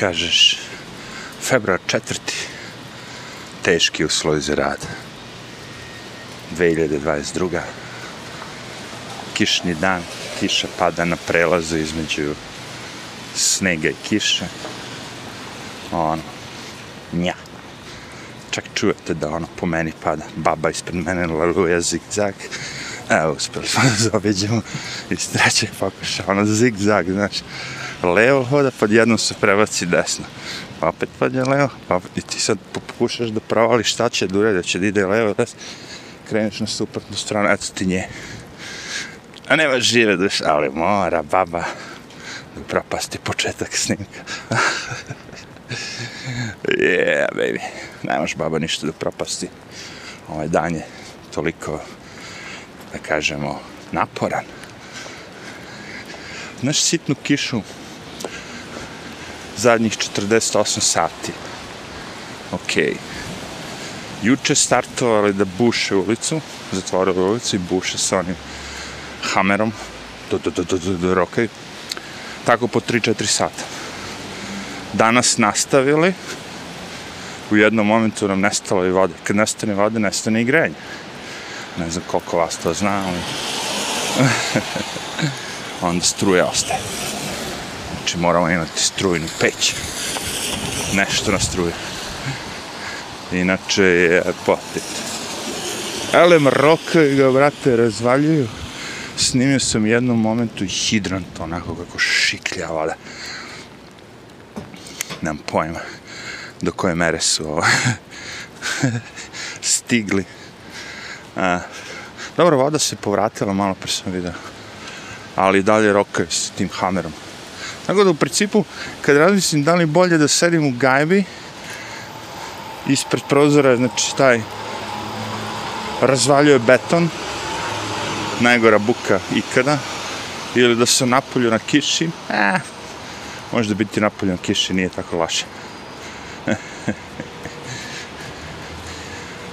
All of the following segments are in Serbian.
kažeš, februar četvrti, teški uslovi za rad. 2022. Kišni dan, kiša pada na prelazu između snega i kiše. Ono, nja. Čak čujete da ono po meni pada. Baba ispred mene laluje zigzag. Evo, uspeli smo da zaobiđemo iz trećeg pokuša. Ono zigzag, znaš. Levo hoda, pod jednom se prebaci desno. Pa opet pod je levo, pa i ti sad pokušaš da provališ šta će da uredi, da će da ide levo, desno. Kreneš na suprotnu stranu, eto ti nje. A nema žive duše, ali mora, baba, da propasti početak snimka. yeah, baby. Nemaš baba ništa da propasti. Ovaj dan je toliko, da kažemo, naporan. Znaš sitnu kišu zadnjih 48 sati. Okej. Juče startovali da buše ulicu, zatvorili ulicu i buše sa onim hamerom, do, do, do, do, do, do rokaju. Tako po 3-4 sata. Danas nastavili, u jednom momentu nam nestalo i vode. Kad nestane vode, nestane i grenje. Ne znam koliko vas to zna, ali... Onda struje ostaje. Znači moramo imati strujnu peć. Nešto na struje. Inače je potit. Elem rokaju ga, brate, razvaljuju. Snimio sam jednom momentu hidrant, onako kako šiklja voda. Nemam pojma do koje mere su ovo stigli. A, dobro, voda se povratila, malo pre sam vidio. Ali dalje rokaju s tim hamerom. Tako da u principu, kad razmislim da li bolje da sedim u gajbi, ispred prozora, znači taj razvaljuje beton, najgora buka ikada, ili da se napolju na kiši, eh, možda biti napolju na kiši nije tako laše.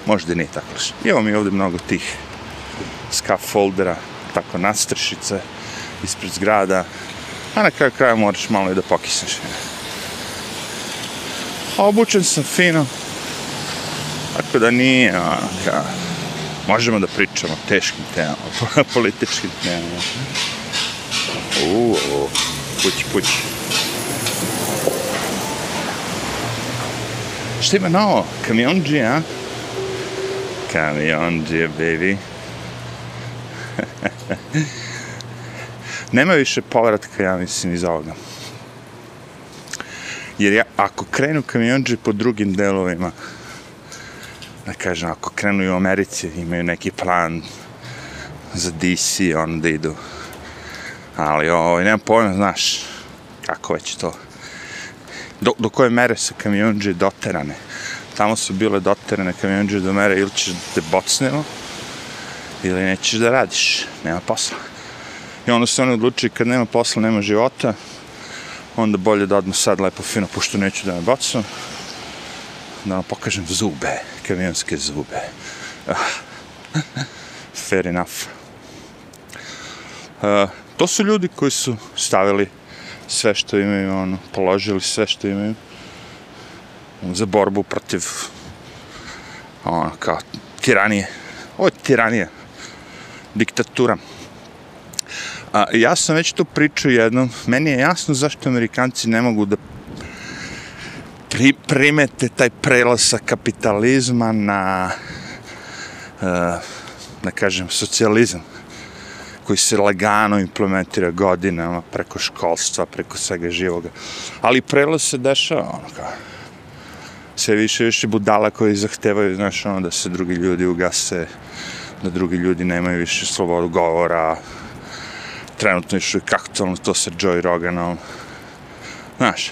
možda nije tako laše. Evo mi ovdje mnogo tih scaffoldera, tako nastršice, ispred zgrada, a na kraju kraja moraš malo i da pokisneš. Obučen sam fino, tako da nije, ono, možemo da pričamo o teškim temama, političkim temama. Uuu, pući, pući. Šta ima novo? Kamionđi, a? Kamionđi, baby. Nema više povratka, ja mislim, iz ovoga. Jer ja, ako krenu kamionđi po drugim delovima, da kažem, ako krenu i u Americi, imaju neki plan za DC, onda idu. Ali ovaj, nemam pojma, znaš, kako već to. Do, do koje mere su kamionđe doterane? Tamo su bile doterane kamionđe do mere ili ćeš da te bocnemo, ili nećeš da radiš, nema posla. I onda se oni odlučili kad nema posla, nema života, onda bolje da odmah sad lepo fino, pošto neću da me bocam, da vam pokažem zube, kamionske zube. Ah. Fair enough. Uh, to su ljudi koji su stavili sve što imaju, ono, položili sve što imaju za borbu protiv ono, kao tiranije. Ovo je tiranija. Diktatura. A, ja sam već to pričao jednom. Meni je jasno zašto Amerikanci ne mogu da pri, primete taj prelaz sa kapitalizma na uh, da kažem socijalizam koji se lagano implementira godinama preko školstva, preko svega živoga. Ali prelaz se dešava ono kao sve više više budala koji zahtevaju, znaš, ono, da se drugi ljudi ugase, da drugi ljudi nemaju više slobodu govora, trenutno još uvijek aktualno to sa Joey Roganom, znaš,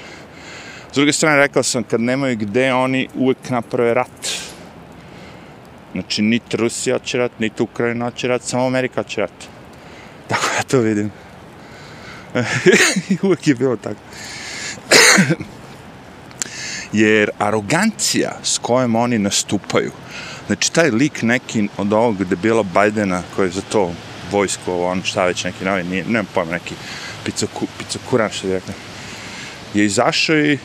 S druge strane, rekao sam, kad nemaju gde, oni uvek naprave rat. Znači, niti Rusija će rat, niti Ukrajina će rat, samo Amerika će rat. Tako ja to vidim. uvek je bilo tako. Jer arogancija s kojom oni nastupaju, znači taj lik neki od ovog debila Bajdena koji je za to vojsko, on šta već neki novi, nije, nemam pojma, neki picokuran što je rekao je izašao i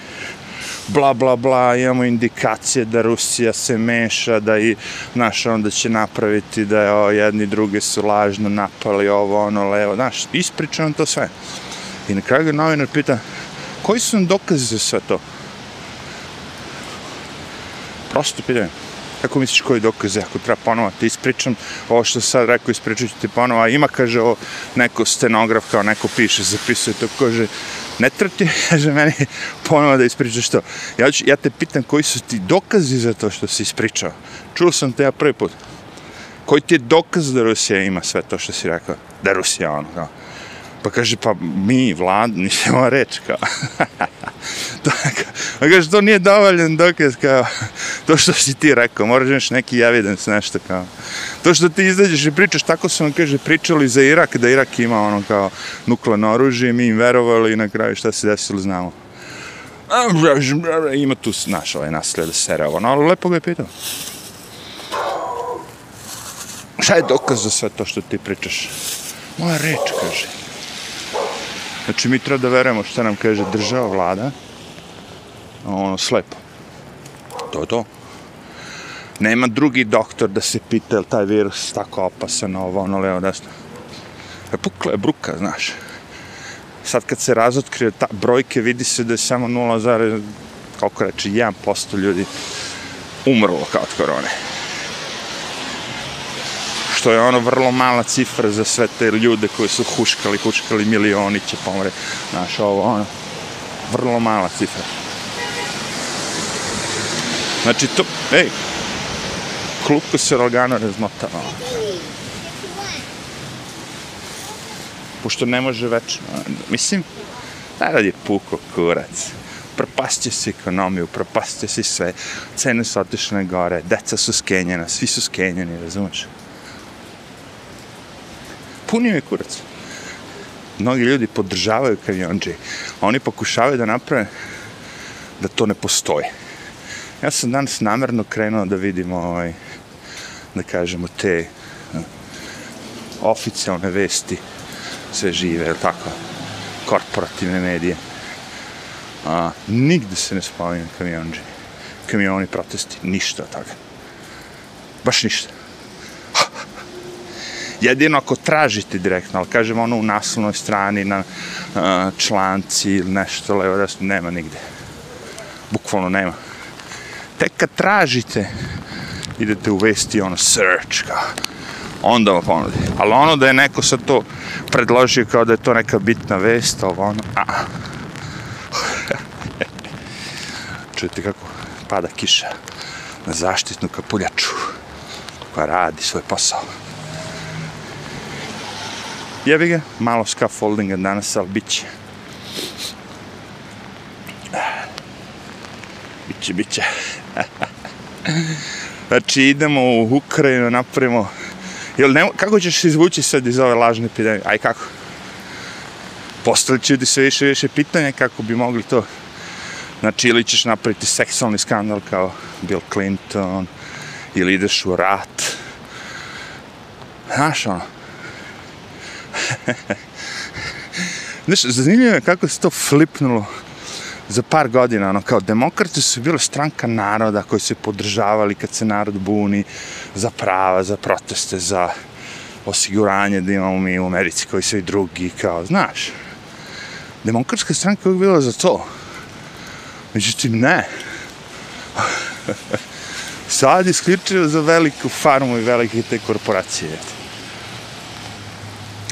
bla bla bla, imamo indikacije da Rusija se meša, da i, znaš, onda će napraviti da je o, jedni druge su lažno napali ovo, ono, levo, znaš, ispričam to sve. I na kraju ga novinar pita, koji su nam dokazi za sve to? Prosto pitanje. Kako misliš koji dokaze? Ako treba ponovo ti ispričam, ovo što sad rekao ispričat ću ti ponovo, a ima, kaže, ovo, neko stenograf, kao neko piše, zapisuje to, kaže, ne treba ti, kaže meni, ponovo da ispričaš to. Ja, ću, ja te pitam koji su ti dokazi za to što si ispričao. Čuo sam te ja prvi put. Koji ti je dokaz da Rusija ima sve to što si rekao? Da Rusija ono, kao. Pa kaže, pa mi, vlad, nisam ova reč, kao. to, pa kaže, to nije dovoljan dokaz, kao, to što si ti rekao, moraš imaš neki evidence, nešto, kao. To što ti izađeš i pričaš, tako su nam, kaže, pričali za Irak, da Irak ima, ono, kao, nuklearno oružje, mi im verovali i na kraju šta se desilo, znamo. Ima tu, znaš, ovaj nasled da sere ovo, no, ali lepo ga je pitao. Šta je dokaz za sve to što ti pričaš? Moja reč, kaže. Znači, mi treba da verujemo šta nam kaže država, vlada, ono, slepo. To je to. Nema drugi doktor da se pita je taj virus tako opasan, ovo, ono, levo, desno. E, pukla je bruka, znaš. Sad kad se razotkrije ta brojke, vidi se da je samo 0, kako reći, 1% ljudi umrlo kao od korone što je ono vrlo mala cifra za sve te ljude koji su huškali, huškali, milioni će pomre, znaš, ovo, ono, vrlo mala cifra. Znači, to, ej, klupko se lagano razmotava. Pošto ne može večno, mislim, narod je puko kurac. Propastio se ekonomiju, propastio se sve, cene su otišle gore, deca su skenjena, svi su skenjeni, razumiješ? punio je kurac. Mnogi ljudi podržavaju kamionđe. Oni pokušavaju da naprave da to ne postoji. Ja sam danas namerno krenuo da vidimo ovaj, da kažemo te uh, oficijalne vesti sve žive, je tako? Korporativne medije. A, nigde se ne spominje kamionđe. Kamioni, protesti, ništa od toga. Baš ništa jedino ako tražite direktno, ali kažem ono u naslovnoj strani na uh, članci ili nešto levo desno, nema nigde. Bukvalno nema. Tek kad tražite, idete u vesti ono search, kao, onda vam ponudi. Ali ono da je neko sad to predložio kao da je to neka bitna vest, ovo ono, a. Čujete kako pada kiša na zaštitnu kapuljaču koja radi svoj posao jebi ga, malo scaffoldinga danas, ali bit će. Biće, biće. znači, idemo u Ukrajinu, napravimo... Jel, ne, kako ćeš se izvući sad iz ove lažne epidemije? Aj, kako? Postavit će ljudi sve više više pitanja kako bi mogli to... Znači, ili ćeš napraviti seksualni skandal kao Bill Clinton, ili ideš u rat. Znaš, ono, Znaš, zanimljivo je kako se to flipnulo za par godina, ono, kao demokrati su bile stranka naroda koji se podržavali kad se narod buni za prava, za proteste, za osiguranje da imamo mi u Americi koji su i drugi, kao, znaš, demokratska stranka je bila za to. Međutim, ne. Sad isključio za veliku farmu i velike te korporacije.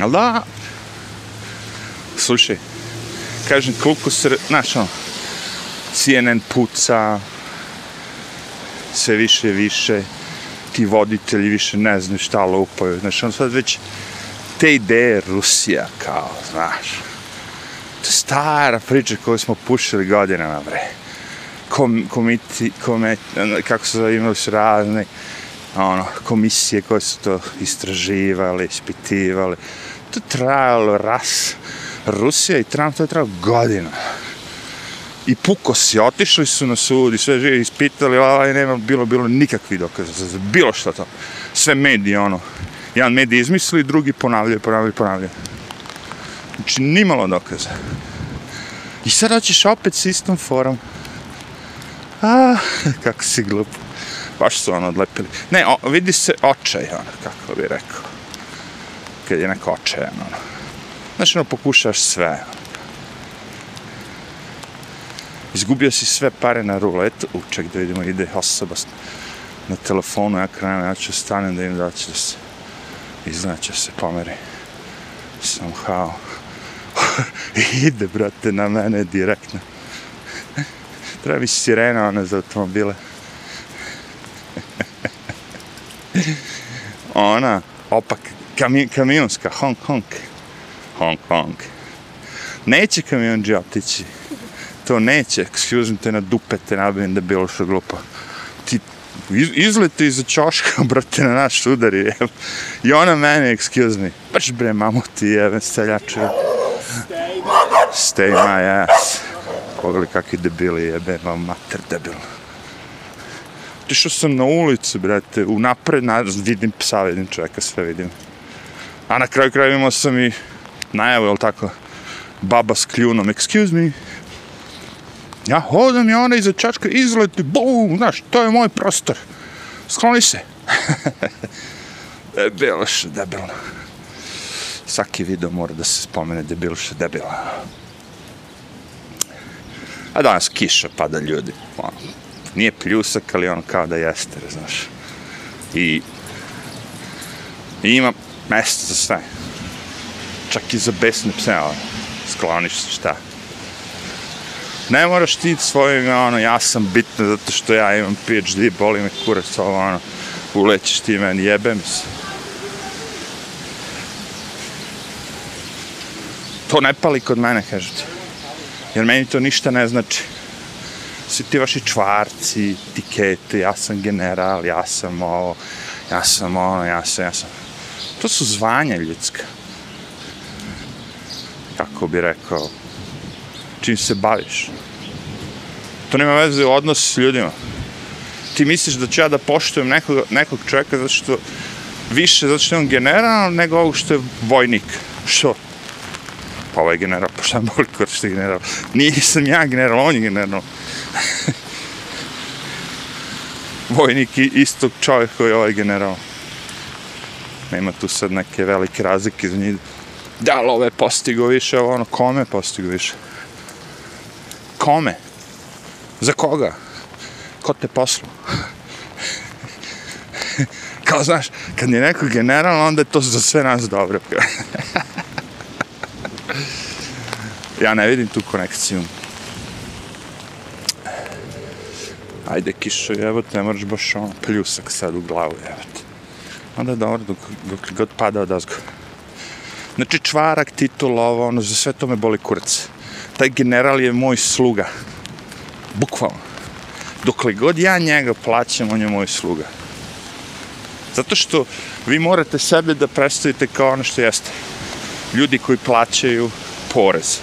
Ali da, slušaj, kažem, koliko se, znaš, ono, CNN puca, sve više više, ti voditelji više ne znaju šta lupaju, znaš, ono sad već, te ideje Rusija, kao, znaš, to stara priča koju smo pušili godinama, bre, Kom, komiti, komet, kako se zove, imali su razne, ono, komisije koje su to istraživali, ispitivali, to trajalo raz. Rusija i Trump, to je trajalo godina. I puko si, otišli su na sud i sve žive ispitali, ali nema bilo, bilo nikakvi dokaza za bilo što to. Sve mediji, ono, jedan medij izmisli, drugi ponavljaju, ponavljaju, ponavljaju. Znači, nimalo dokaza. I sad hoćeš opet s istom forom. A, kako si glup. Baš su ono odlepili. Ne, o, vidi se očaj, ono, kako bi rekao. Kad je neko očajan, ono. Znaš, ono, pokušaš sve. ono. Izgubio si sve pare na ruletu. U, ček da vidimo, ide osoba na telefonu, ja krenem, ja ću stanem da im da će se izgleda će se pomeri. Somehow. ide, brate, na mene direktno. Treba mi sirena ona za automobile. ona, opak, kami, kamionska, Hong Kong. Hong Kong. Neće kamionđi otići. To neće, excuse me, te na dupe te nabijem da bilo što glupo. Ti iz, izleti iza čoška, brate, na naš udari, jeb. I ona mene, excuse me. Baš bre, mamuti, jebe, seljače. Stay my ass. Pogledaj kakvi debili jebe, vam mater debil. Otišao sam na ulicu, brate, u napred, na, vidim psa, vidim čoveka, sve vidim. A na kraju kraju imao sam i najavu, jel tako, baba s kljunom, excuse me, ja hodam i ona iza čačka izleti, bum, znaš, to je moj prostor. Skloni se. debilše, debilno. Svaki video mora da se spomene debilše, debila. A danas kiša pada ljudi. Ono, nije pljusak, ali ono kao da jeste, znaš. I, i ima mesta za sve. Čak i za besne pse, ono. Skloniš se, šta. Ne moraš ti svojim, ono, ja sam bitno zato što ja imam PhD, boli me kurac, ovo, ono, ulećeš ti meni, jebem se. To ne pali kod mene, kažu. Jer meni to ništa ne znači. Svi ti vaši čvarci, tikete, ja sam general, ja sam ovo, ja sam ono, ja sam, ja sam. To su zvanja ljudska. Kako bi rekao, čim se baviš. To nema veze u odnosu s ljudima. Ti misliš da ću ja da poštujem nekog, nekog čovjeka zato što više zato što je on general nego ovog što je vojnik. Što? Pa ovaj general, pa šta boli kod što je general? Nisam ja general, on je general. vojnik istog čovjeka koji je ovaj general. Nema tu sad neke velike razlike iz njih. Da li ove postigo više, ovo ono, kome postigo više? Kome? Za koga? Ko te poslao? Kao, znaš, kad je neko general, onda je to za sve nas dobro. ja ne vidim tu konekciju. Ajde, kišo, evo te, moraš baš ono pljusak sad u glavu, evo te. Onda je dobro dok, dok god pada od ozgo. Znači, čvarak, titul, ovo, ono, za sve to me boli kurac. Taj general je moj sluga. Bukvalno. Dokle god ja njega plaćam, on je moj sluga. Zato što vi morate sebe da predstavite kao ono što jeste. Ljudi koji plaćaju porez.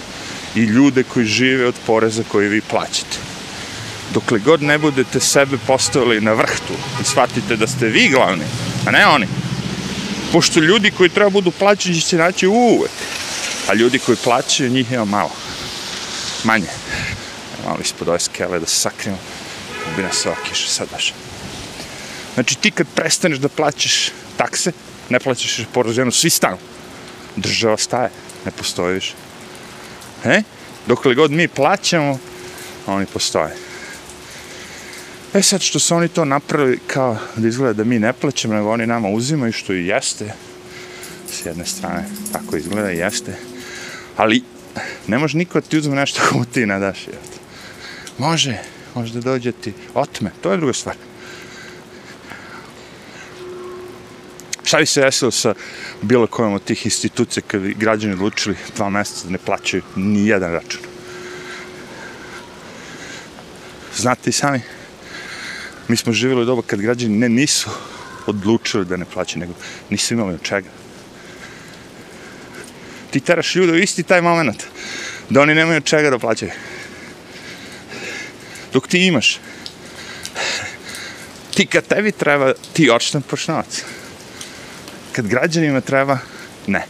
I ljude koji žive od poreza koji vi plaćate. Dokle god ne budete sebe postavili na vrh tu i shvatite da ste vi glavni, a ne oni. Pošto ljudi koji treba budu plaćeni će se naći uvek. A ljudi koji plaćaju, njih ima malo. Manje. Malo ispod ove skele da se sakrijemo. Da bi nas ova kiša sad baš. Znači ti kad prestaneš da plaćaš takse, ne plaćaš porez jedno, svi stanu. Država staje, ne postoji više. E? Dokle god mi plaćamo, oni postoje. E sad što su oni to napravili kao da izgleda da mi ne plaćamo, nego oni nama uzimaju što i jeste. S jedne strane tako izgleda i jeste. Ali ne može niko da ti uzme nešto komu ti ne daš. Može, može da dođe ti otme, to je druga stvar. Šta bi se desilo sa bilo kojom od tih institucija kad bi građani odlučili dva mjeseca da ne plaćaju ni jedan račun? Znate i sami, mi smo živjeli u doba kad građani ne nisu odlučili da ne plaćaju, nego nisu imali od čega. Ti teraš ljude u isti taj moment da oni nemaju od čega da plaćaju. Dok ti imaš, ti kad tebi treba, ti odštampaš novac. Kad građanima treba, ne.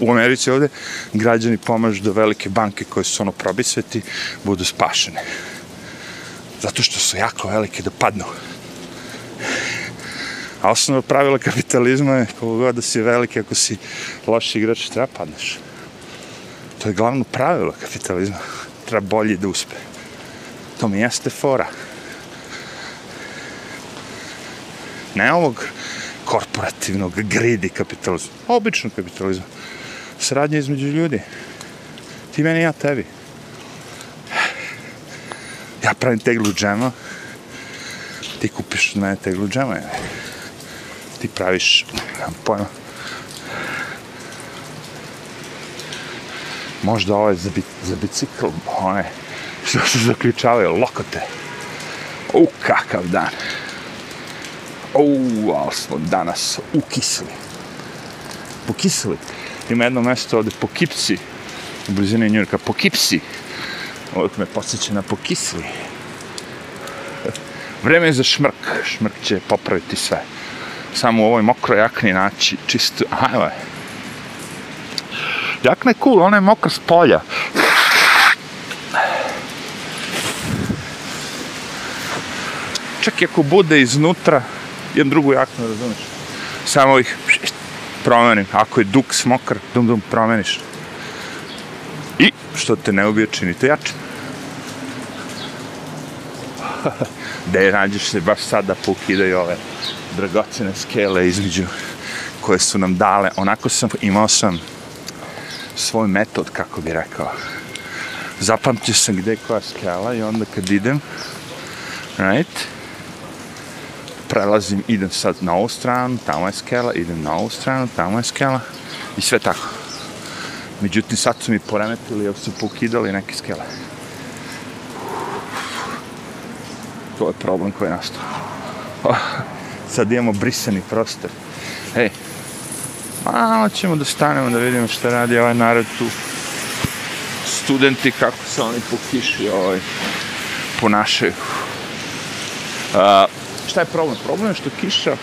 u Americi ovde, građani pomažu da velike banke koje su ono probisveti budu spašene. Zato što su jako velike da padnu. A osnovno pravilo kapitalizma je koliko god da si veliki, ako si loš igrač, treba padneš. To je glavno pravilo kapitalizma. Treba bolji da uspe. To mi jeste fora. Ne ovog korporativnog gridi kapitalizma. Obično kapitalizma. Sradnja između ljudi. Ti meni, ja tebi. Ja pravim teglu džema. Ti kupiš od mene teglu džema. Ti praviš, nemam pojma, možda ovaj za, bi, za bicikl, one, što se zaključavaju, lokote. U, kakav dan. U, ali smo danas ukisli. Pokisli. Ima jedno mesto ovde, Pokipsi, u blizini Njurka, Pokipsi. Uvijek me posjeća na Pokisli. Vreme je za šmrk. Šmrk će popraviti sve. Samo u ovoj mokroj jakni naći čisto... Aha, evo je. Jakna je cool, ona je mokra s polja. Čak i ako bude iznutra, jednu drugu jaknu, razumiješ? Samo ih promenim. Ako je duks mokar, dum dum promeniš. I, što te ne ubije, čini te jače. Gde nađeš se baš sada pokidaju ove dragocene skele između koje su nam dale. Onako sam, imao sam svoj metod, kako bi rekao. Zapamtio sam gde je koja skela i onda kad idem, right, prelazim, idem sad na ovu stranu, tamo je skela, idem na ovu stranu, tamo je skela i sve tako. Međutim, sad su mi poremetili, jer su pokidali neke skele. To je problem koji je nastao. Sad imamo brisani prostor. Hej, malo ćemo da stanemo da vidimo šta radi ovaj narod tu. Studenti, kako se oni po kiši ovaj, ponašaju. Uh, šta je problem? Problem je što kiša,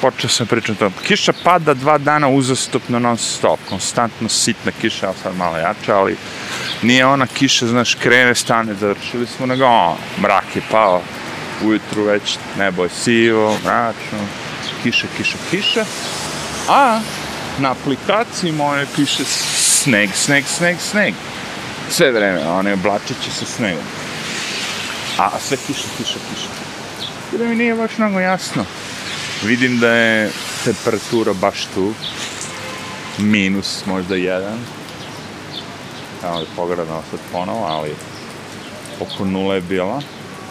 počeo sam pričati o tom, kiša pada dva dana uzastopno non stop, konstantno sitna kiša, ali sad malo jača, ali nije ona kiša, znaš, krene, stane, završili smo, nego on, mrak je pao, ujutru već nebo je sivo, mračno, kiša, kiša, kiša, a na aplikaciji moje piše sneg, sneg, sneg, sneg. Sve vreme, one oblačiće sa snegom. A sve kiša, kiša, kiša. I da mi nije baš mnogo jasno. Vidim da je temperatura baš tu. Minus možda jedan. Evo da pogledamo sad ponovo, ali oko nula je bila.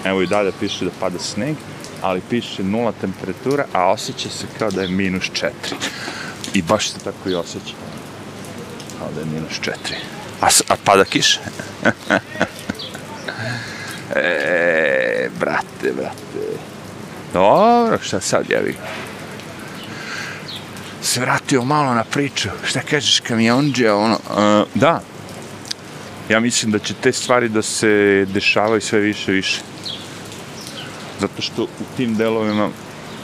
Evo i dalje piše da pada sneg, ali piše nula temperatura, a osjeća se kao da je minus četiri. I baš se tako i osjeća. Kao da je minus četiri. A, a pada kiša? e, brate, brate. Dobro, šta sad, jevi? Se vratio malo na priču. Šta kažeš, kamionđe, ono... Uh, da. Ja mislim da će te stvari da se dešavaju sve više i više. Zato što u tim delovima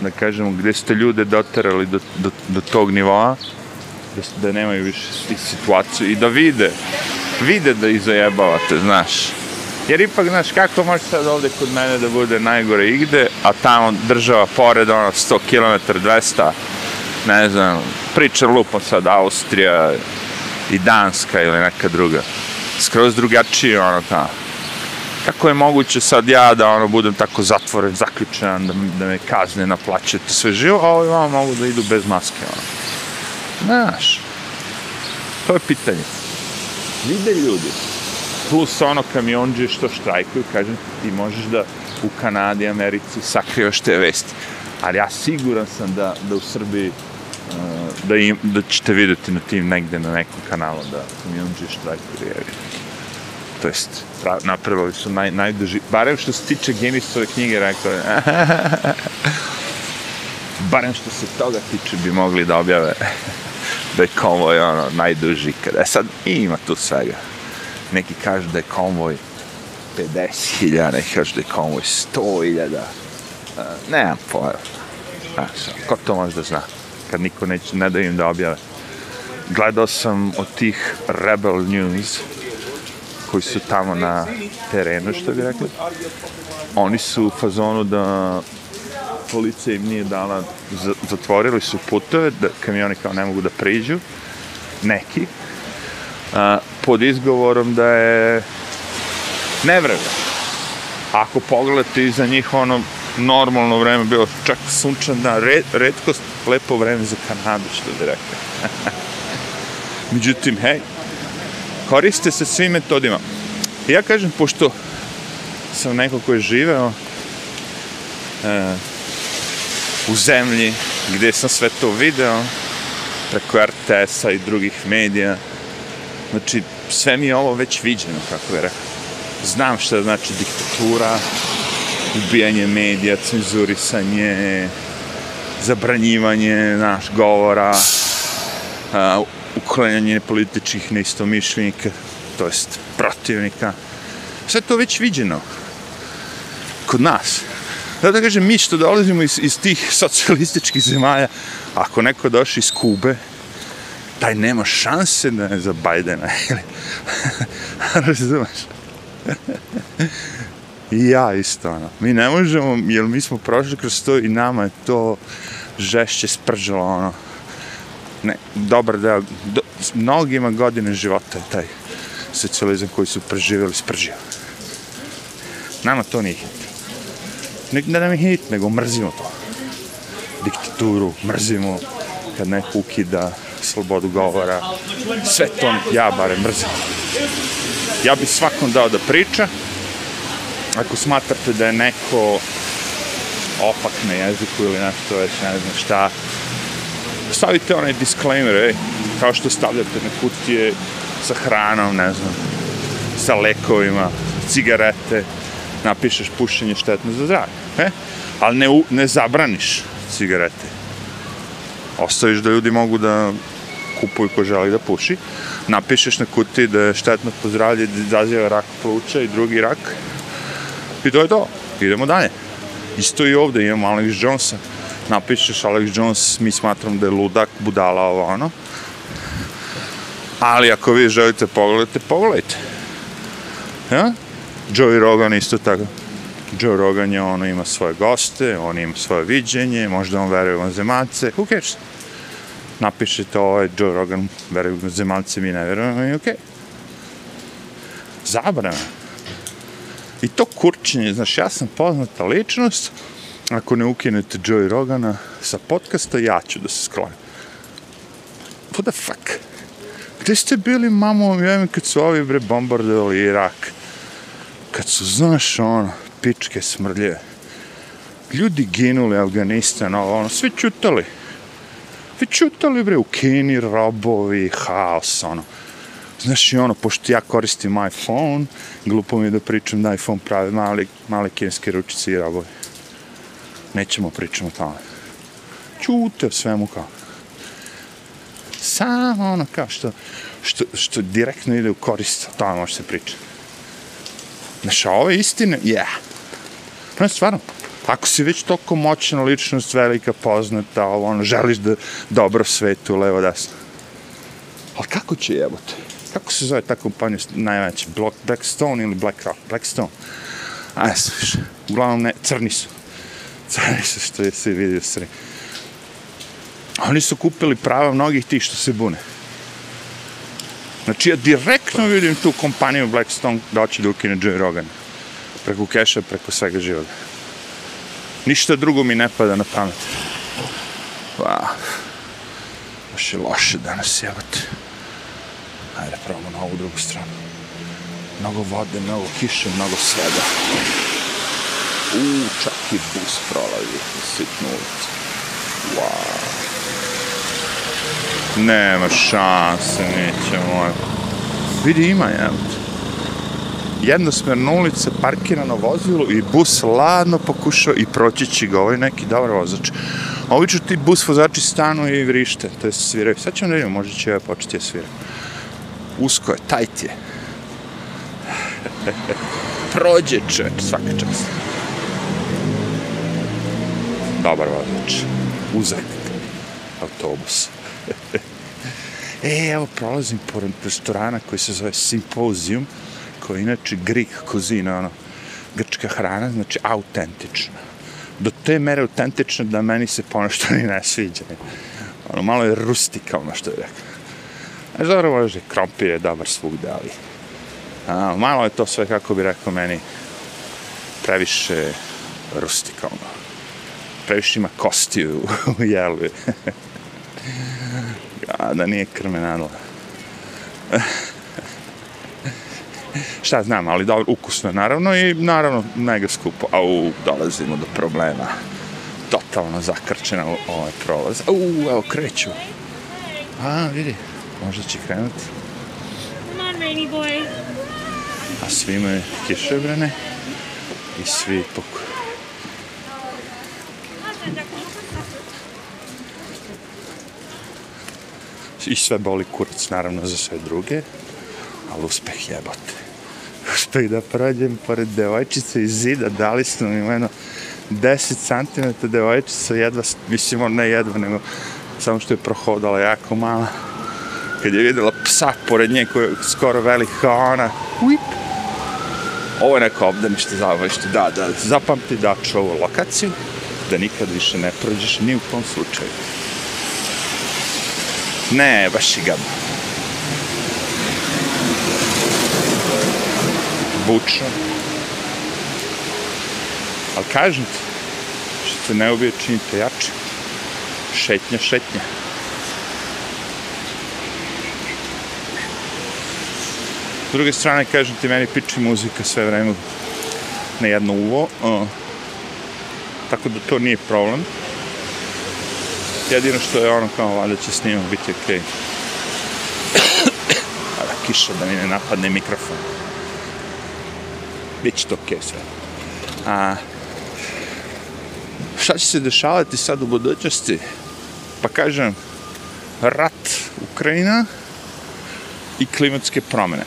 da kažemo, gde ste ljude doterali do, do, do tog nivoa, da, da nemaju više situaciju i da vide, vide da ih zajebavate, znaš. Jer ipak, znaš, kako može sad ovde kod mene da bude najgore igde, a tamo država pored, ono, 100 km, 200, ne znam, priča lupom sad, Austrija i Danska ili neka druga. Skroz drugačije, ono, tamo kako je moguće sad ja da ono budem tako zatvoren, zaključen, da, da me kazne, naplaćate sve živo, a ovi vama mogu da idu bez maske, ono. Znaš, to je pitanje. Vide ljudi, plus ono kamionđe što štrajkuju, kažem, ti možeš da u Kanadi, Americi sakrivaš te vesti. Ali ja siguran sam da, da u Srbiji uh, da, im, da ćete vidjeti na tim negde na nekom kanalu da kamionđe štrajkuju. To jest, napravili su naj, najduži, barem što se tiče Gemisove knjige, rekao je, barem što se toga tiče bi mogli da objave da je konvoj ono najduži kada. E sad ima tu svega. Neki kažu da je konvoj 50.000, neki kažu da je konvoj 100.000. Uh, nemam pojma. Znaš, ko to može da zna? Kad niko neće, ne da im da objave. gledao sam od tih Rebel News, koji su tamo na terenu, što bi rekli. Oni su u fazonu da policija im nije dala, zatvorili su putove, da kamioni kao ne mogu da priđu, neki, a, pod izgovorom da je nevreme. Ako pogledate iza njih, ono, normalno vreme bilo čak sunčan dan, red, redkost, lepo vreme za Kanadu, što bi rekao. Međutim, hej, koriste se svim metodima. Ja kažem, pošto sam neko ko je živeo e, u zemlji gde sam sve to video preko RTS-a i drugih medija, znači, sve mi je ovo već viđeno, kako je rekao. Znam šta znači diktatura, ubijanje medija, cenzurisanje, zabranjivanje naš govora, uklanjanje političkih neistomišljenika, to jest protivnika. Sve to već viđeno kod nas. Da da kažem, mi što dolazimo iz, iz tih socijalističkih zemalja, ako neko došli iz Kube, taj nema šanse da je za Bajdena, ili... Razumeš? I ja isto, ono. Mi ne možemo, jer mi smo prošli kroz to i nama je to žešće spržalo, ono. Ne, dobar deo, do, mnogima godine života taj socijalizam koji su preživjeli spržio. Nama to nije hit. Ne, ne nam je hit, nego mrzimo to. Diktaturu, mrzimo kad neko ukida slobodu govora. Sve to ja barem mrzim. Ja bih svakom dao da priča, ako smatrate da je neko opak na jeziku ili nešto već ne znam šta, stavite onaj disclaimer, ej, kao što stavljate na kutije sa hranom, ne znam, sa lekovima, cigarete, napišeš pušenje štetno za zdravlje, e? ali ne, ne zabraniš cigarete. Ostaviš da ljudi mogu da kupuju ko želi da puši, napišeš na kutiji da je štetno po zdravlje, da izaziva rak pluća i drugi rak, I to je to. Idemo dalje. Isto i ovde imamo Alex Jonesa. Napišeš Alex Jones, mi smatram da je ludak, budala, ovo ono. Ali ako vi želite pogledati, pogledajte. Ja? Joey Rogan isto tako. Joe Rogan je ono, ima svoje goste, on ima svoje viđenje, možda on veruje u vanzemaljce, who cares? Napišete ovo je Joe Rogan, veruje u vanzemaljce, mi ne verujemo i okej. Okay. Zabrana. I to kurčenje, znaš, ja sam poznata ličnost, ako ne ukinete Joey Rogana sa podcasta, ja ću da se sklonim. What the fuck? Gde ste bili, mamo, ja kad su ovi bre bombardovali Irak? Kad su, znaš, ono, pičke smrlje. Ljudi ginuli Afganistan, ono, svi čutali. Svi čutali, bre, u Kini, robovi, haos, ono. Znaš, i ono, pošto ja koristim iPhone, glupo mi je da pričam da iPhone pravi mali, male kineske ručice i robovi. Nećemo pričamo o tome. Čute o svemu kao. Samo ono kao što, što, što direktno ide u korist, o tome može se pričati. Znaš, a ove istine, yeah. No, stvarno, ako si već toliko moćna ličnost, velika, poznata, ovo, ono, želiš da dobro svetu, levo, desno. Ali kako će jebote? kako se zove ta kompanija najveća? Blackstone ili BlackRock? Blackstone. A više. Uglavnom ne, crni su. Su što je se vidio sri. Oni su kupili prava mnogih tih što se bune. Znači ja direktno vidim tu kompaniju Blackstone da hoće da ukine Joe Rogan. Preko keša, preko svega živoga. Ništa drugo mi ne pada na pamet. Wow. Baš je loše danas, jebate. Ajde, probamo na ovu drugu stranu. Mnogo vode, mnogo kiše, mnogo svega. U, čak i bus prolazi u sitnu ulicu. Wow. Nema šanse, neće moj. Vidi, ima jedan. Jednosmerna ulica, parkirano vozilo i bus ladno pokušao i proći će ga ovaj neki dobar vozač. Obično ti bus vozači stanu i vrište, to je sviraju. Sad ćemo da vidimo, možda će ja početi da svirati usko je, tajt je. Prođe čovječ, svaka čast. Dobar vozač. Uzak. Autobus. E, evo, prolazim pored restorana koji se zove Symposium, koji je inače Greek cuisine, ono, grčka hrana, znači autentična. Do te mere autentična da meni se ponešto ni ne sviđa. Ono, malo je rustikalno, što je rekao. Znaš, dobro, može, krompir je dobar svugde, ali... A, malo je to sve, kako bi rekao meni, previše rustikalno. Previše ima kosti u, u jelvi. A, da nije krme nadala. Šta znam, ali dobro, ukusno naravno i naravno mega skupo. Au, dolazimo do problema. Totalno zakrčena ovaj prolaz. Au, evo, kreću. A, vidi, možda će krenuti. Come on, rainy boy. A svi imaju kišobrane i svi poku... I sve boli kurac, naravno, za sve druge, ali uspeh jebote. Uspeh da prođem pored devojčice iz zida, dali su mi jedno 10 cm devojčica, jedva, mislim, on ne jedva, nego samo što je prohodala jako mala. Kad je vidjela psa pored nje koji je skoro velik kao ona, uip, ovo je neko obdanište, zabavište, da, da, zapamti daču ovu lokaciju, da nikad više ne prođeš ni u kom slučaju. Ne, baš i gaba. Bučno. Ali kažem ti, što se ne ubije činite jače. Šetnja, šetnja. S druge strane, kažem ti, meni piči muzika sve vreme na jedno uvo. Uh, tako da to nije problem. Jedino što je ono kao, valjda će snimam biti okej. Okay. A da kiša da mi ne napadne mikrofon. Biće to okej okay sve. A, šta će se dešavati sad u budućnosti? Pa kažem, rat Ukrajina i klimatske promene.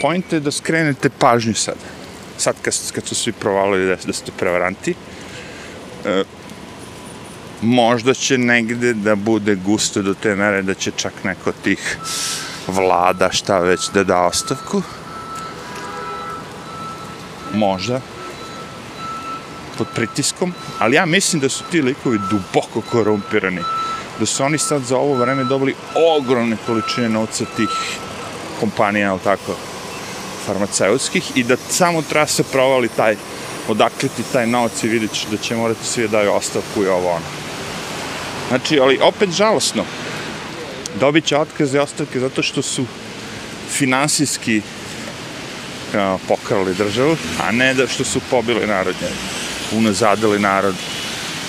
Point je da skrenete pažnju sad. Sad kad, kad su svi provalili da, da ste prevaranti, e, možda će negde da bude gusto do te mere da će čak neko tih vlada šta već da da ostavku. Možda. Pod pritiskom. Ali ja mislim da su ti likovi duboko korumpirani. Da su oni sad za ovo vreme dobili ogromne količine novca tih kompanija, ali tako, farmaceutskih i da samo treba se provali taj odakle ti taj novac i vidjet da će morati svi da daju ostavku i ovo ono. Znači, ali opet žalosno. Dobit će otkaze i ostavke zato što su finansijski uh, pokrali državu, a ne da što su pobili narod, unazadili narod,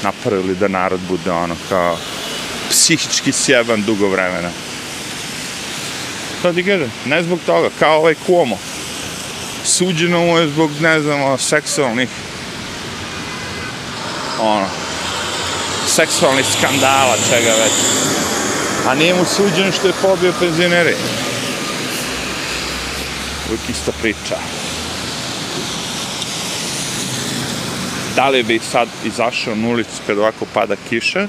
napravili da narod bude ono kao psihički sjeban dugo vremena. To ti kažem, ne zbog toga, kao ovaj Cuomo. Suđeno mu je zbog, ne znam, seksualnih ono, seksualnih skandala, čega već. A nije mu suđeno što je pobio penzioneri. Uvijek ista priča. Da li bi sad izašao na ulicu kad ovako pada kiša?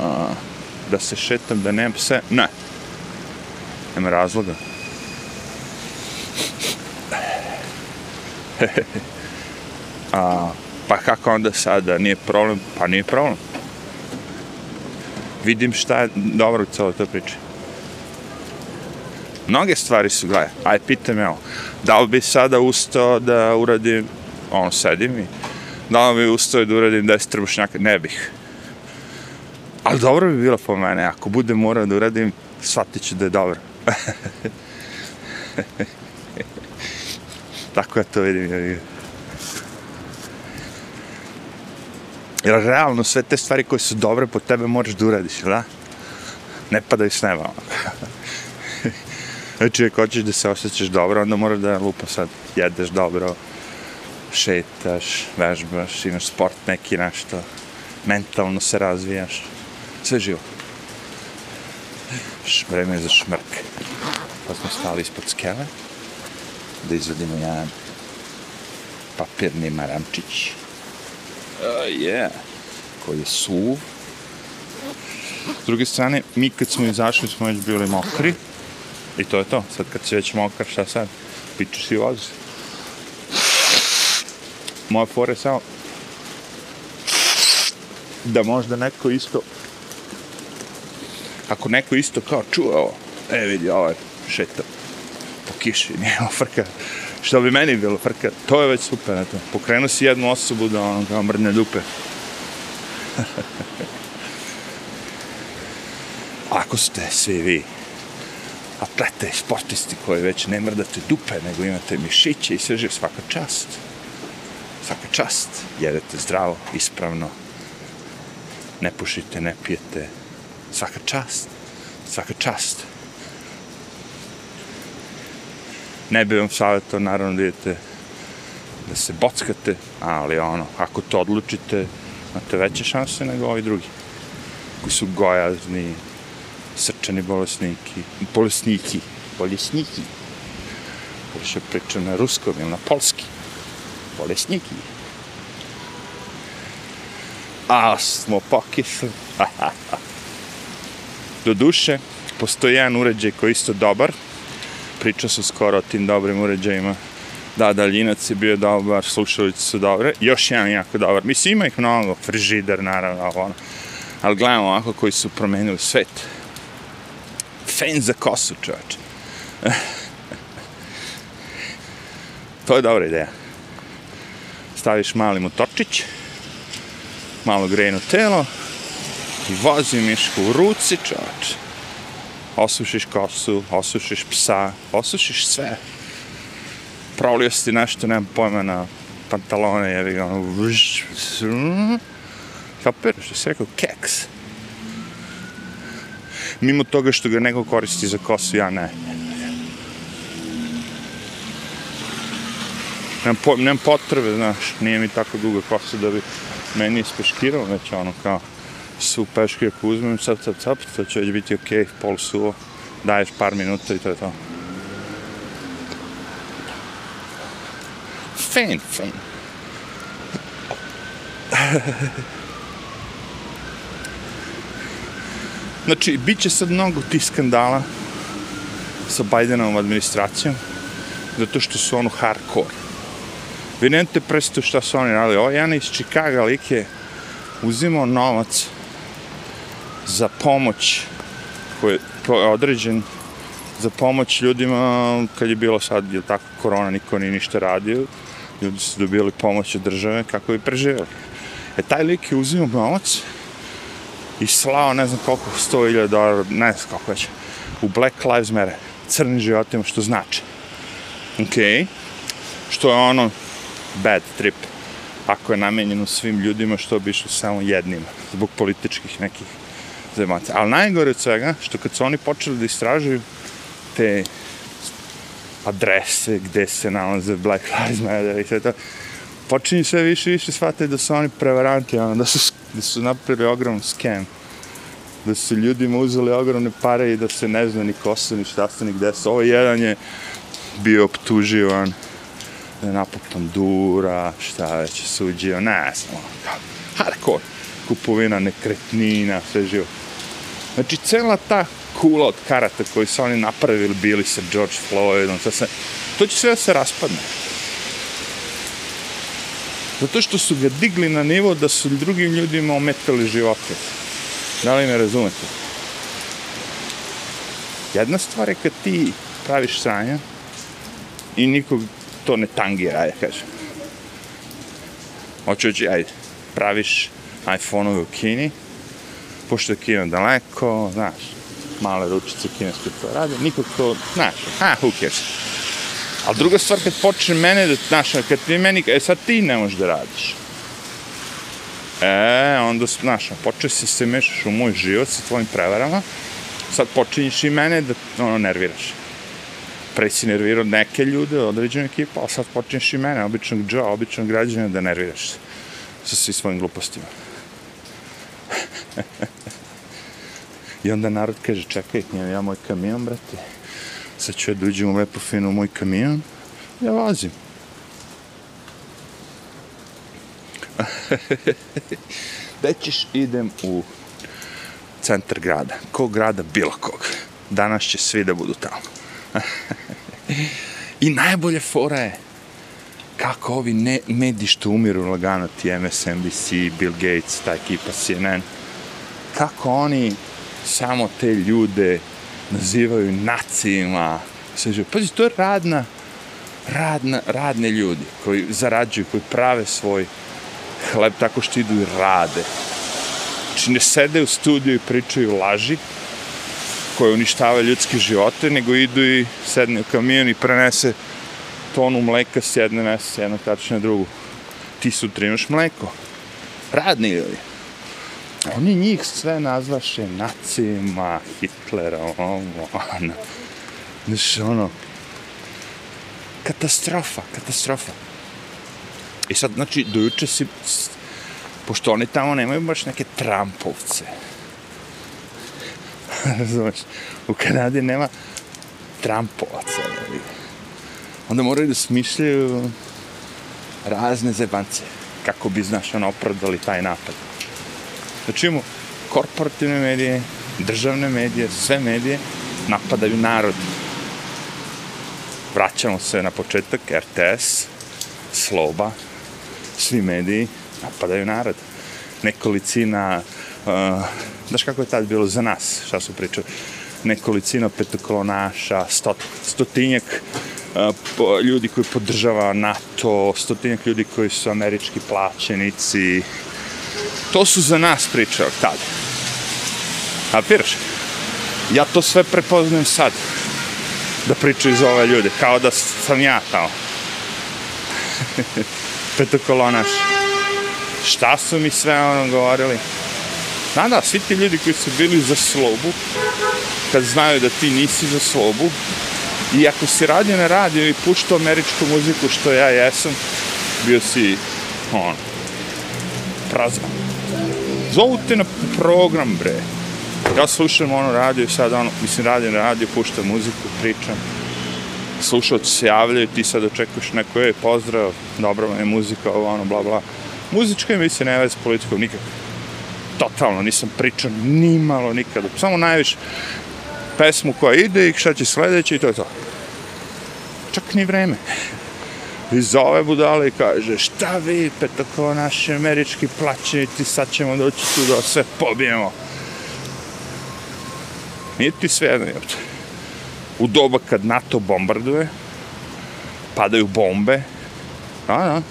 A, da se šetam, da nemam pse? Ne. Nema razloga. A, pa kako onda sada, nije problem? Pa nije problem. Vidim šta je dobro u celoj toj priči. Mnoge stvari su, gledaj, aj pitam evo, da li bi sada ustao da uradim, ono, sedim i, da li bi ustao da uradim 10 trbušnjaka? Ne bih. Ali dobro bi bilo po mene, ako bude morao da uradim, shvatit ću da je dobro. Tako ja to vidim. Jer realno sve te stvari koje su dobre po tebe moraš da uradiš, da? Ne padaju s neba. znači, ako hoćeš da se osjećaš dobro, onda moraš da lupa sad jedeš dobro, šetaš, vežbaš, imaš sport neki nešto, mentalno se razvijaš, sve živo. Vreme je za šmrk. Pa smo stali ispod skele, da izvedimo jedan papirni maramčić. Uh, yeah. Koji je suv. S druge strane, mi kad smo izašli smo već bili mokri i to je to. Sad kad si već mokar, šta sad? Pičeš i voziš. Moja fora je samo da možda neko isto ako neko isto kao čuo ovo, e vidi, ovo je šeta po kiši, nije ovo frka, što bi meni bilo frka, to je već super, eto. Pokrenuo si jednu osobu da ono kao mrdne dupe. Ako ste svi vi atlete, sportisti koji već ne mrdate dupe, nego imate mišiće i sve žive, svaka čast. Svaka čast. Jedete zdravo, ispravno. Ne pušite, ne pijete. Svaka čast. Svaka čast. Ne bi vam savjetao, naravno, da idete da se bockate, ali ono, ako to odlučite, imate veće šanse nego ovi drugi, koji su gojazni, srčani bolesniki, bolesniki, bolesniki. Više pričam na ruskom ili na polski. Bolesniki. A smo pokisli. Do duše, postoji jedan uređaj koji je isto dobar. Pričao su skoro o tim dobrim uređajima. Da, daljinac je bio dobar, slušalice su dobre. Još jedan jako dobar. Mislim, ima ih mnogo, frižider, naravno, ovo, ono. Ali gledamo ovako koji su promenili svet fen za kosu, čovječ. to je dobra ideja. Staviš mali motorčić, malo grejno telo i vozi mišku u ruci, čovječ. Osušiš kosu, osušiš psa, osušiš sve. Prolio si nešto, nemam pojma na pantalone, jevi ga, ono, vrš, kapiraš, što si rekao, keks mimo toga što ga neko koristi za kosu, ja ne. Nemam, po, nemam potrebe, znaš, nije mi tako duga kosa da bi meni ispeškirao, već ono kao su peške ako uzmem, cap, cap, cap, to će već biti okej, okay, pol suvo, daješ par minuta i to je to. Fan, fan. Znači, bit će sad mnogo tih skandala sa Bidenovom administracijom, zato što su ono hardcore. Vi nemate predstavu šta su oni radili. Ovo jedan iz Čikaga lik je uzimao novac za pomoć koji je određen za pomoć ljudima kad je bilo sad, je tako, korona, niko nije ništa radio, ljudi su dobili pomoć od države kako bi preživjeli. E, taj lik je uzimao novac i slao ne znam koliko, 100.000 dolara, ne znam koliko već, u Black Lives Matter, crni životima, što znači. Ok, što je ono bad trip, ako je namenjeno svim ljudima, što bi išlo samo jednima, zbog političkih nekih zemaca. Ali najgore od svega, što kad su oni počeli da istražuju te adrese gde se nalaze Black Lives Matter i sve to, počinju sve više i više shvatiti da su oni prevaranti, ono, da su, da su napravili ogromni skem. Da su ljudima uzeli ogromne pare i da se ne zna ni ko su, ni šta su, ni gde su. Ovo jedan je bio optuživan da je napao pandura, šta već je suđio, ne znam, hardcore, kupovina nekretnina, sve živo. Znači, cela ta kula od karata koju su oni napravili, bili sa George Floydom, sve se, to će sve da se raspadne. Zato što su ga digli na nivo da su drugim ljudima ometali živote. Da li me razumete? Jedna stvar je kad ti praviš sranja i nikog to ne tangira, ajde kažem. Hoću oći, ajde, praviš iPhone-ove u Kini, pošto je Kina daleko, znaš, male ručice kineske to rade, nikog to, znaš, ha, who cares. Ali druga stvar, kad počne mene da, znaš, kad ti meni, e sad ti ne možeš da radiš. E, onda, znaš, počne se se mešaš u moj život sa tvojim prevarama, sad počinješ i mene da, ono, nerviraš. Pre si nervirao neke ljude, određenu ekipu, a sad počinješ i mene, običnog Joe, običnog građana, da nerviraš se sa svi svojim glupostima. I onda narod kaže, čekaj, ja moj kamion, brate sad ću ja da uđem u lepo fino u moj kamion, ja vozim. da ćeš idem u centar grada, ko grada bilo kog. Danas će svi da budu tamo. I najbolje fora je kako ovi ne, mediji što umiru lagano, ti MSNBC, Bill Gates, ta ekipa CNN, kako oni samo te ljude nazivaju nacima. Sveđu, pazi, to je radna, radna, radne ljudi koji zarađuju, koji prave svoj hleb tako što idu i rade. Znači ne sede u studiju i pričaju laži koje uništavaju ljudske živote, nego idu i sedne u kamion i prenese tonu mleka s jedne mesta, s jednog tačne na drugu. Ti sutra imaš mleko. Radni ljudi. Oni njih sve nazvaše nacima, Hitlera, ovo, ono. Znaš, ono, katastrofa, katastrofa. I sad, znači, dojuče si, pošto oni tamo nemaju baš neke Trumpovce. Razumeš? U Kanadi nema Trumpovaca. Onda moraju da smišljaju razne zebance kako bi, znaš, ono, opravdali taj napad. Znači imamo korporativne medije, državne medije, sve medije napadaju narod. Vraćamo se na početak, RTS, Sloba, svi mediji napadaju narod. Nekolicina, uh, znaš kako je tad bilo za nas, šta su pričali, nekolicina petokolonaša, stot, stotinjak uh, po, ljudi koji podržava NATO, stotinjak ljudi koji su američki plaćenici, to su za nas pričali tad. A piraš? Ja to sve prepoznajem sad. Da pričaju za ove ljude, kao da sam ja tamo. Petokolonaš. Šta su mi sve ono govorili? Da, da, svi ti ljudi koji su bili za slobu, kad znaju da ti nisi za slobu, i ako si radio na radio i puštao američku muziku, što ja jesam, bio si, on, prazan. Zovu na program, bre. Ja slušam ono radio i sad ono, mislim radio na radio, puštam muziku, pričam. Slušalci se javljaju, ti sad očekuješ neko, je pozdrav, dobra vam je muzika, ovo ono, bla, bla. Muzička emisija ne veze s politikom, nikako. Totalno, nisam pričao ni malo nikada. Samo najviše pesmu koja ide i šta će sledeće i to je to. Čak ni vreme i zove budale i kaže šta vi petako naši američki plaćenici sad ćemo doći tu da sve pobijemo. Nije ti sve jedno u doba kad NATO bombarduje padaju bombe da, da.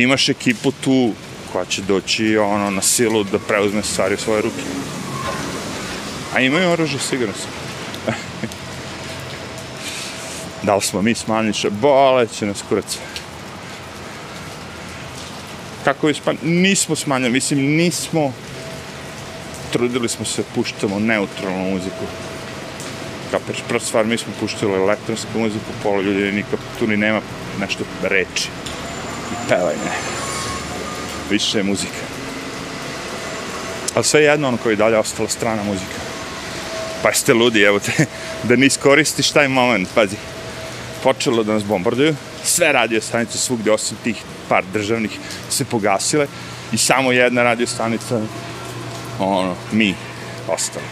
imaš ekipu tu koja će doći ono na silu da preuzme stvari u svoje ruke. A imaju oružje sigurno sam Da li smo mi smanjiše? Boleće nas kurac. Kako je span... Nismo smanjali, mislim, nismo... Trudili smo se, puštamo neutralnu muziku. Kapeš, prva stvar, mi smo puštali elektronsku muziku, pola ljudi nikak tu ni nema nešto reči. I pevaj ne. Više je muzika. Ali sve jedno ono koji dalje ostala strana muzika. Pa ste ludi, evo te, da ne iskoristiš taj moment, pazi počelo da nas bombarduju, sve radio stanice svugde, osim tih par državnih, se pogasile i samo jedna radio stanica, ono, mi, ostali.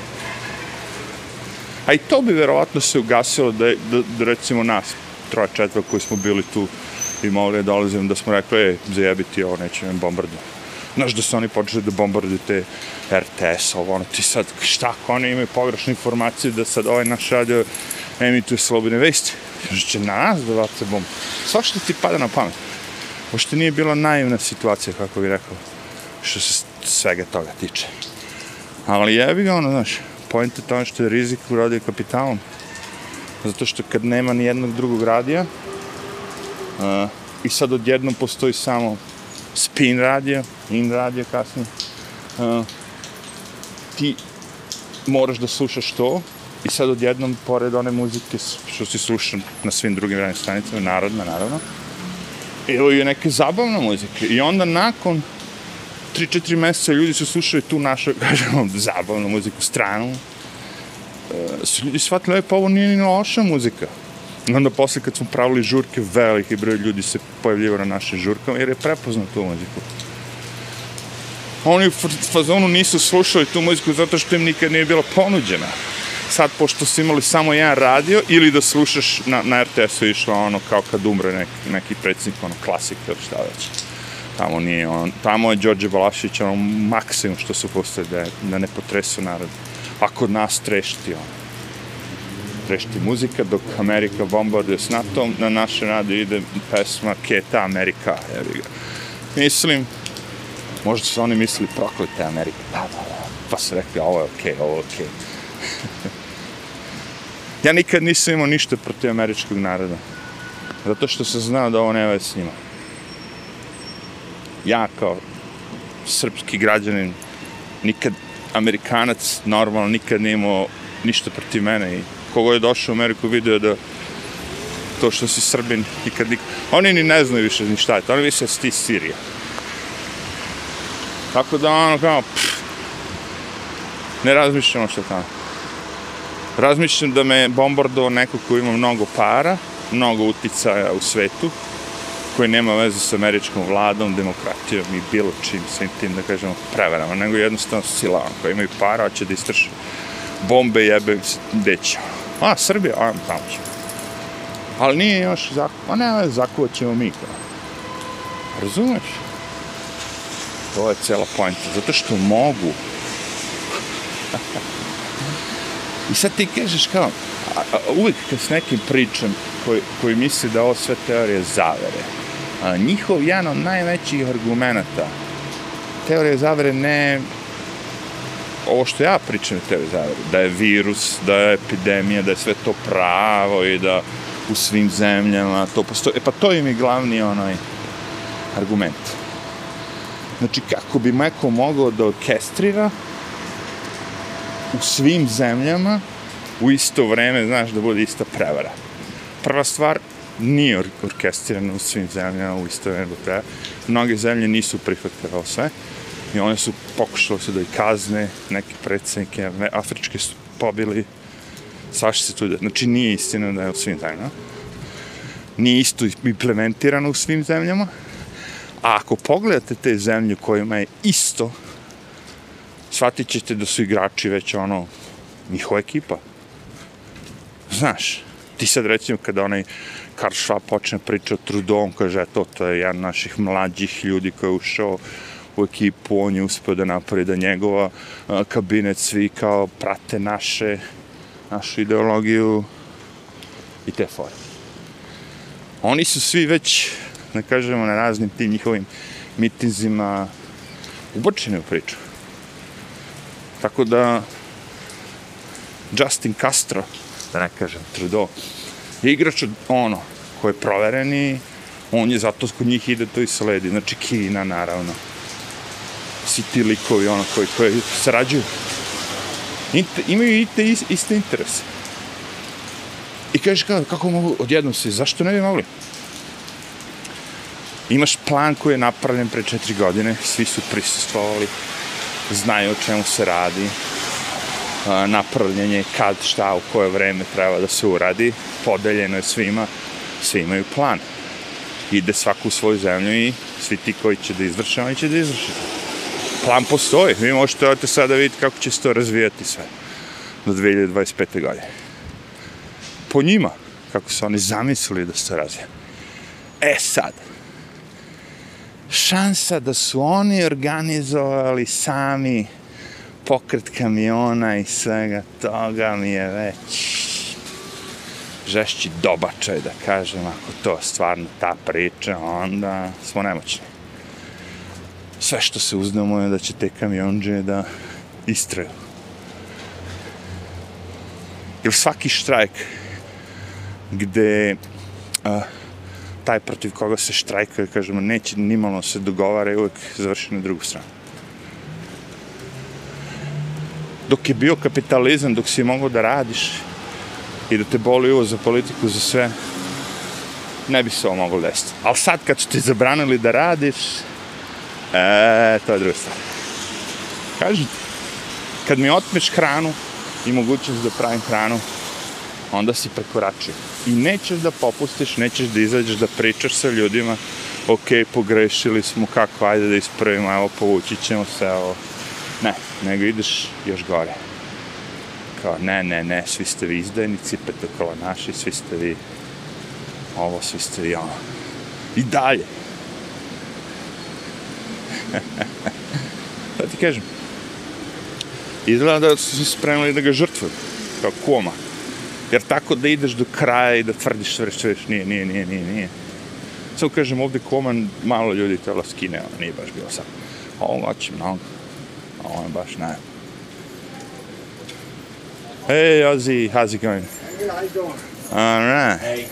A i to bi verovatno se ugasilo da, da, da recimo nas, troje četvra koji smo bili tu i mogli da dolazimo, da smo rekli, e, zajebiti ovo, neće me bombardu. Znaš da su oni počeli da bombarduju te RTS, ovo, ono, ti sad, šta ako oni imaju pogrešne informacije da sad ovaj naš radio emituje slobodne vesti? Još će na nas da bace bombu. Sva što ti pada na pamet. Pošto nije bila naivna situacija, kako bih rekao, što se svega toga tiče. Ali jebi ga ono, znaš, point je to što je rizik u radio kapitalom. Zato što kad nema ni jednog drugog radija, uh, i sad odjednom postoji samo spin radio, in radio kasnije, uh, ti moraš da slušaš to, I sad odjednom, pored one muzike što si slušao na svim drugim radio stanicama, narodna, naravno, evo je neke zabavna muzika. I onda nakon 3-4 meseca ljudi su slušali tu našu, kažemo, zabavnu muziku, stranu, e, su ljudi shvatili, e, pa ovo nije ni loša muzika. I onda posle kad smo pravili žurke, veliki broj ljudi se pojavljivo na našim žurkama, jer je prepoznao tu muziku. Oni u fazonu nisu slušali tu muziku zato što im nikad nije bila ponuđena. Sad, pošto su imali samo jedan radio, ili da slušaš na, na RTS-u išlo ono kao kad umre neki, neki predsjednik, ono klasik ili šta već. Tamo nije on, tamo je Đorđe Balašić ono maksimum što su postali da, da ne potresu narod. A kod nas trešti ono. Trešti muzika dok Amerika bombarduje s NATO-om, na naše radio ide pesma Keta Amerika, jebi ga. Mislim, možda su oni mislili proklete Amerike, da, da, da. Pa su rekli, ovo je okej, okay, ovo je okej. Okay. ja nikad nisam imao ništa protiv američkog naroda. Zato što sam znao da ovo ne veze s njima ja kao srpski građanin nikad Amerikanac normalno nikad nije imao ništa protiv mene i kogo je došao u Ameriku video da to što si Srbin i kad oni ni ne znaju više ni šta je to, oni više da si ti Sirija. Tako da ono kao, pff, ne razmišljamo što tamo. Razmišljam da me bombardovao neko ko ima mnogo para, mnogo uticaja u svetu, koji nema veze sa američkom vladom, demokratijom i bilo čim, svim tim, da kažemo, prevarama, nego jednostavno silavom, koji imaju para, hoće da istrše bombe, jebe, gde će. A, Srbija, a, tamo će. Ali nije još zakuo, a ne, zakuvat ćemo mi, kao. Razumeš? To je cela pojenta, zato što mogu. I sad ti kažeš kao, a, a, uvijek kad s nekim pričam koji, koji misli da ovo sve teorije zavere, a, njihov jedan od najvećih argumenta teorije zavere ne ovo što ja pričam je teorije zavere, da je virus, da je epidemija, da je sve to pravo i da u svim zemljama to postoji. E pa to im je glavni onaj argument. Znači, kako bi neko mogao da orkestrira u svim zemljama u isto vreme, znaš, da bude ista prevara. Prva stvar, nije or orkestrirano u svim zemljama u isto vreme do kraja. Mnoge zemlje nisu prihvatile ovo sve i one su pokušale se da i kazne neke predsednike, afričke su pobili, svašta se tu da, znači nije istina da je u svim zemljama. Nije isto implementirano u svim zemljama, a ako pogledate te zemlje kojima je isto, shvatit ćete da su igrači već ono, njihova ekipa. Znaš, ti sad recimo kada onaj Karl Schwab počne priča o Trudon, kaže, to, to je jedan naših mlađih ljudi koji je ušao u ekipu, on je uspio da napravi da njegova kabinet svi kao prate naše, našu ideologiju i te fore. Oni su svi već, da kažemo, na raznim tim njihovim mitinzima ubočeni u priču. Tako da, Justin Castro, da ne kažem Trudeau, je igrač od ono, koji je provereni, on je zato kod njih ide to i sledi, znači Kina naravno. Svi ti likovi ono koji, koji sarađuju. Inter, imaju i te iste interese. I kažeš kao, kako mogu odjednom se, zašto ne bi mogli? Imaš plan koji je napravljen pre četiri godine, svi su prisustvovali, znaju o čemu se radi, napravljen je kad, šta, u koje vreme treba da se uradi, podeljeno je svima, svi imaju plan. Ide svaku u svoju zemlju i svi ti koji će da izvrše, oni će da izvrše. Plan postoji, vi možete ovdje sada vidjeti kako će se to razvijati sve do 2025. godine. Po njima, kako su oni zamislili da se razvija. E sad, šansa da su oni organizovali sami pokret kamiona i svega toga mi je već žešći dobačaj, da kažem, ako to stvarno ta priča, onda smo nemoćni. Sve što se uznamo je da će te kamionđe da istraju. Jer svaki štrajk gde a, taj protiv koga se štrajkuje, kažemo, neće nimalo se dogovara i uvek završi na drugu stranu. Dok je bio kapitalizam, dok si mogao da radiš, i da te boli uvo za politiku, za sve, ne bi se ovo moglo desiti. Ali sad kad su ti zabranili da radiš, e, to je druga stvar. Kažem kad mi otmeš hranu i mogućnost da pravim hranu, onda si prekoračio. I nećeš da popustiš, nećeš da izađeš da pričaš sa ljudima ok, pogrešili smo, kako, ajde da ispravimo, evo, povući ćemo se, evo. Ne, nego ideš još gore. Kao, ne, ne, ne, svi ste vi izdajnici, petokolonaši, svi ste vi ovo, svi ste vi ono. I dalje. da ti kažem. Izgleda da su se spremili da ga žrtvuju, kao koma. Jer tako da ideš do kraja i da tvrdiš sve, sve, nije, nije, nije, nije, nije. Samo kažem, ovde koman malo ljudi tela skine, ono, nije baš bilo sam. A ovo hoće mnogo. A je baš ne. Hey, Ozzy, how's it going? Good, how you? All right.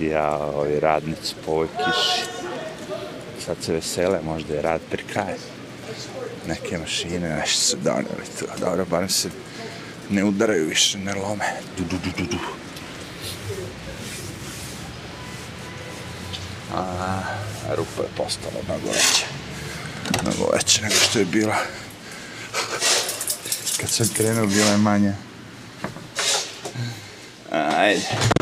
Ja, ovi radnici po ovoj kiši. Sad se vesele, možda je rad pri kraju. Neke mašine, nešto su doneli tu. Dobro, barem se ne udaraju više, ne lome. Du, du, du, du, du. A, rupa je postala mnogo veća. Mnogo veća nego što je bila. Kad sam krenuo, bila je manja. Ajde.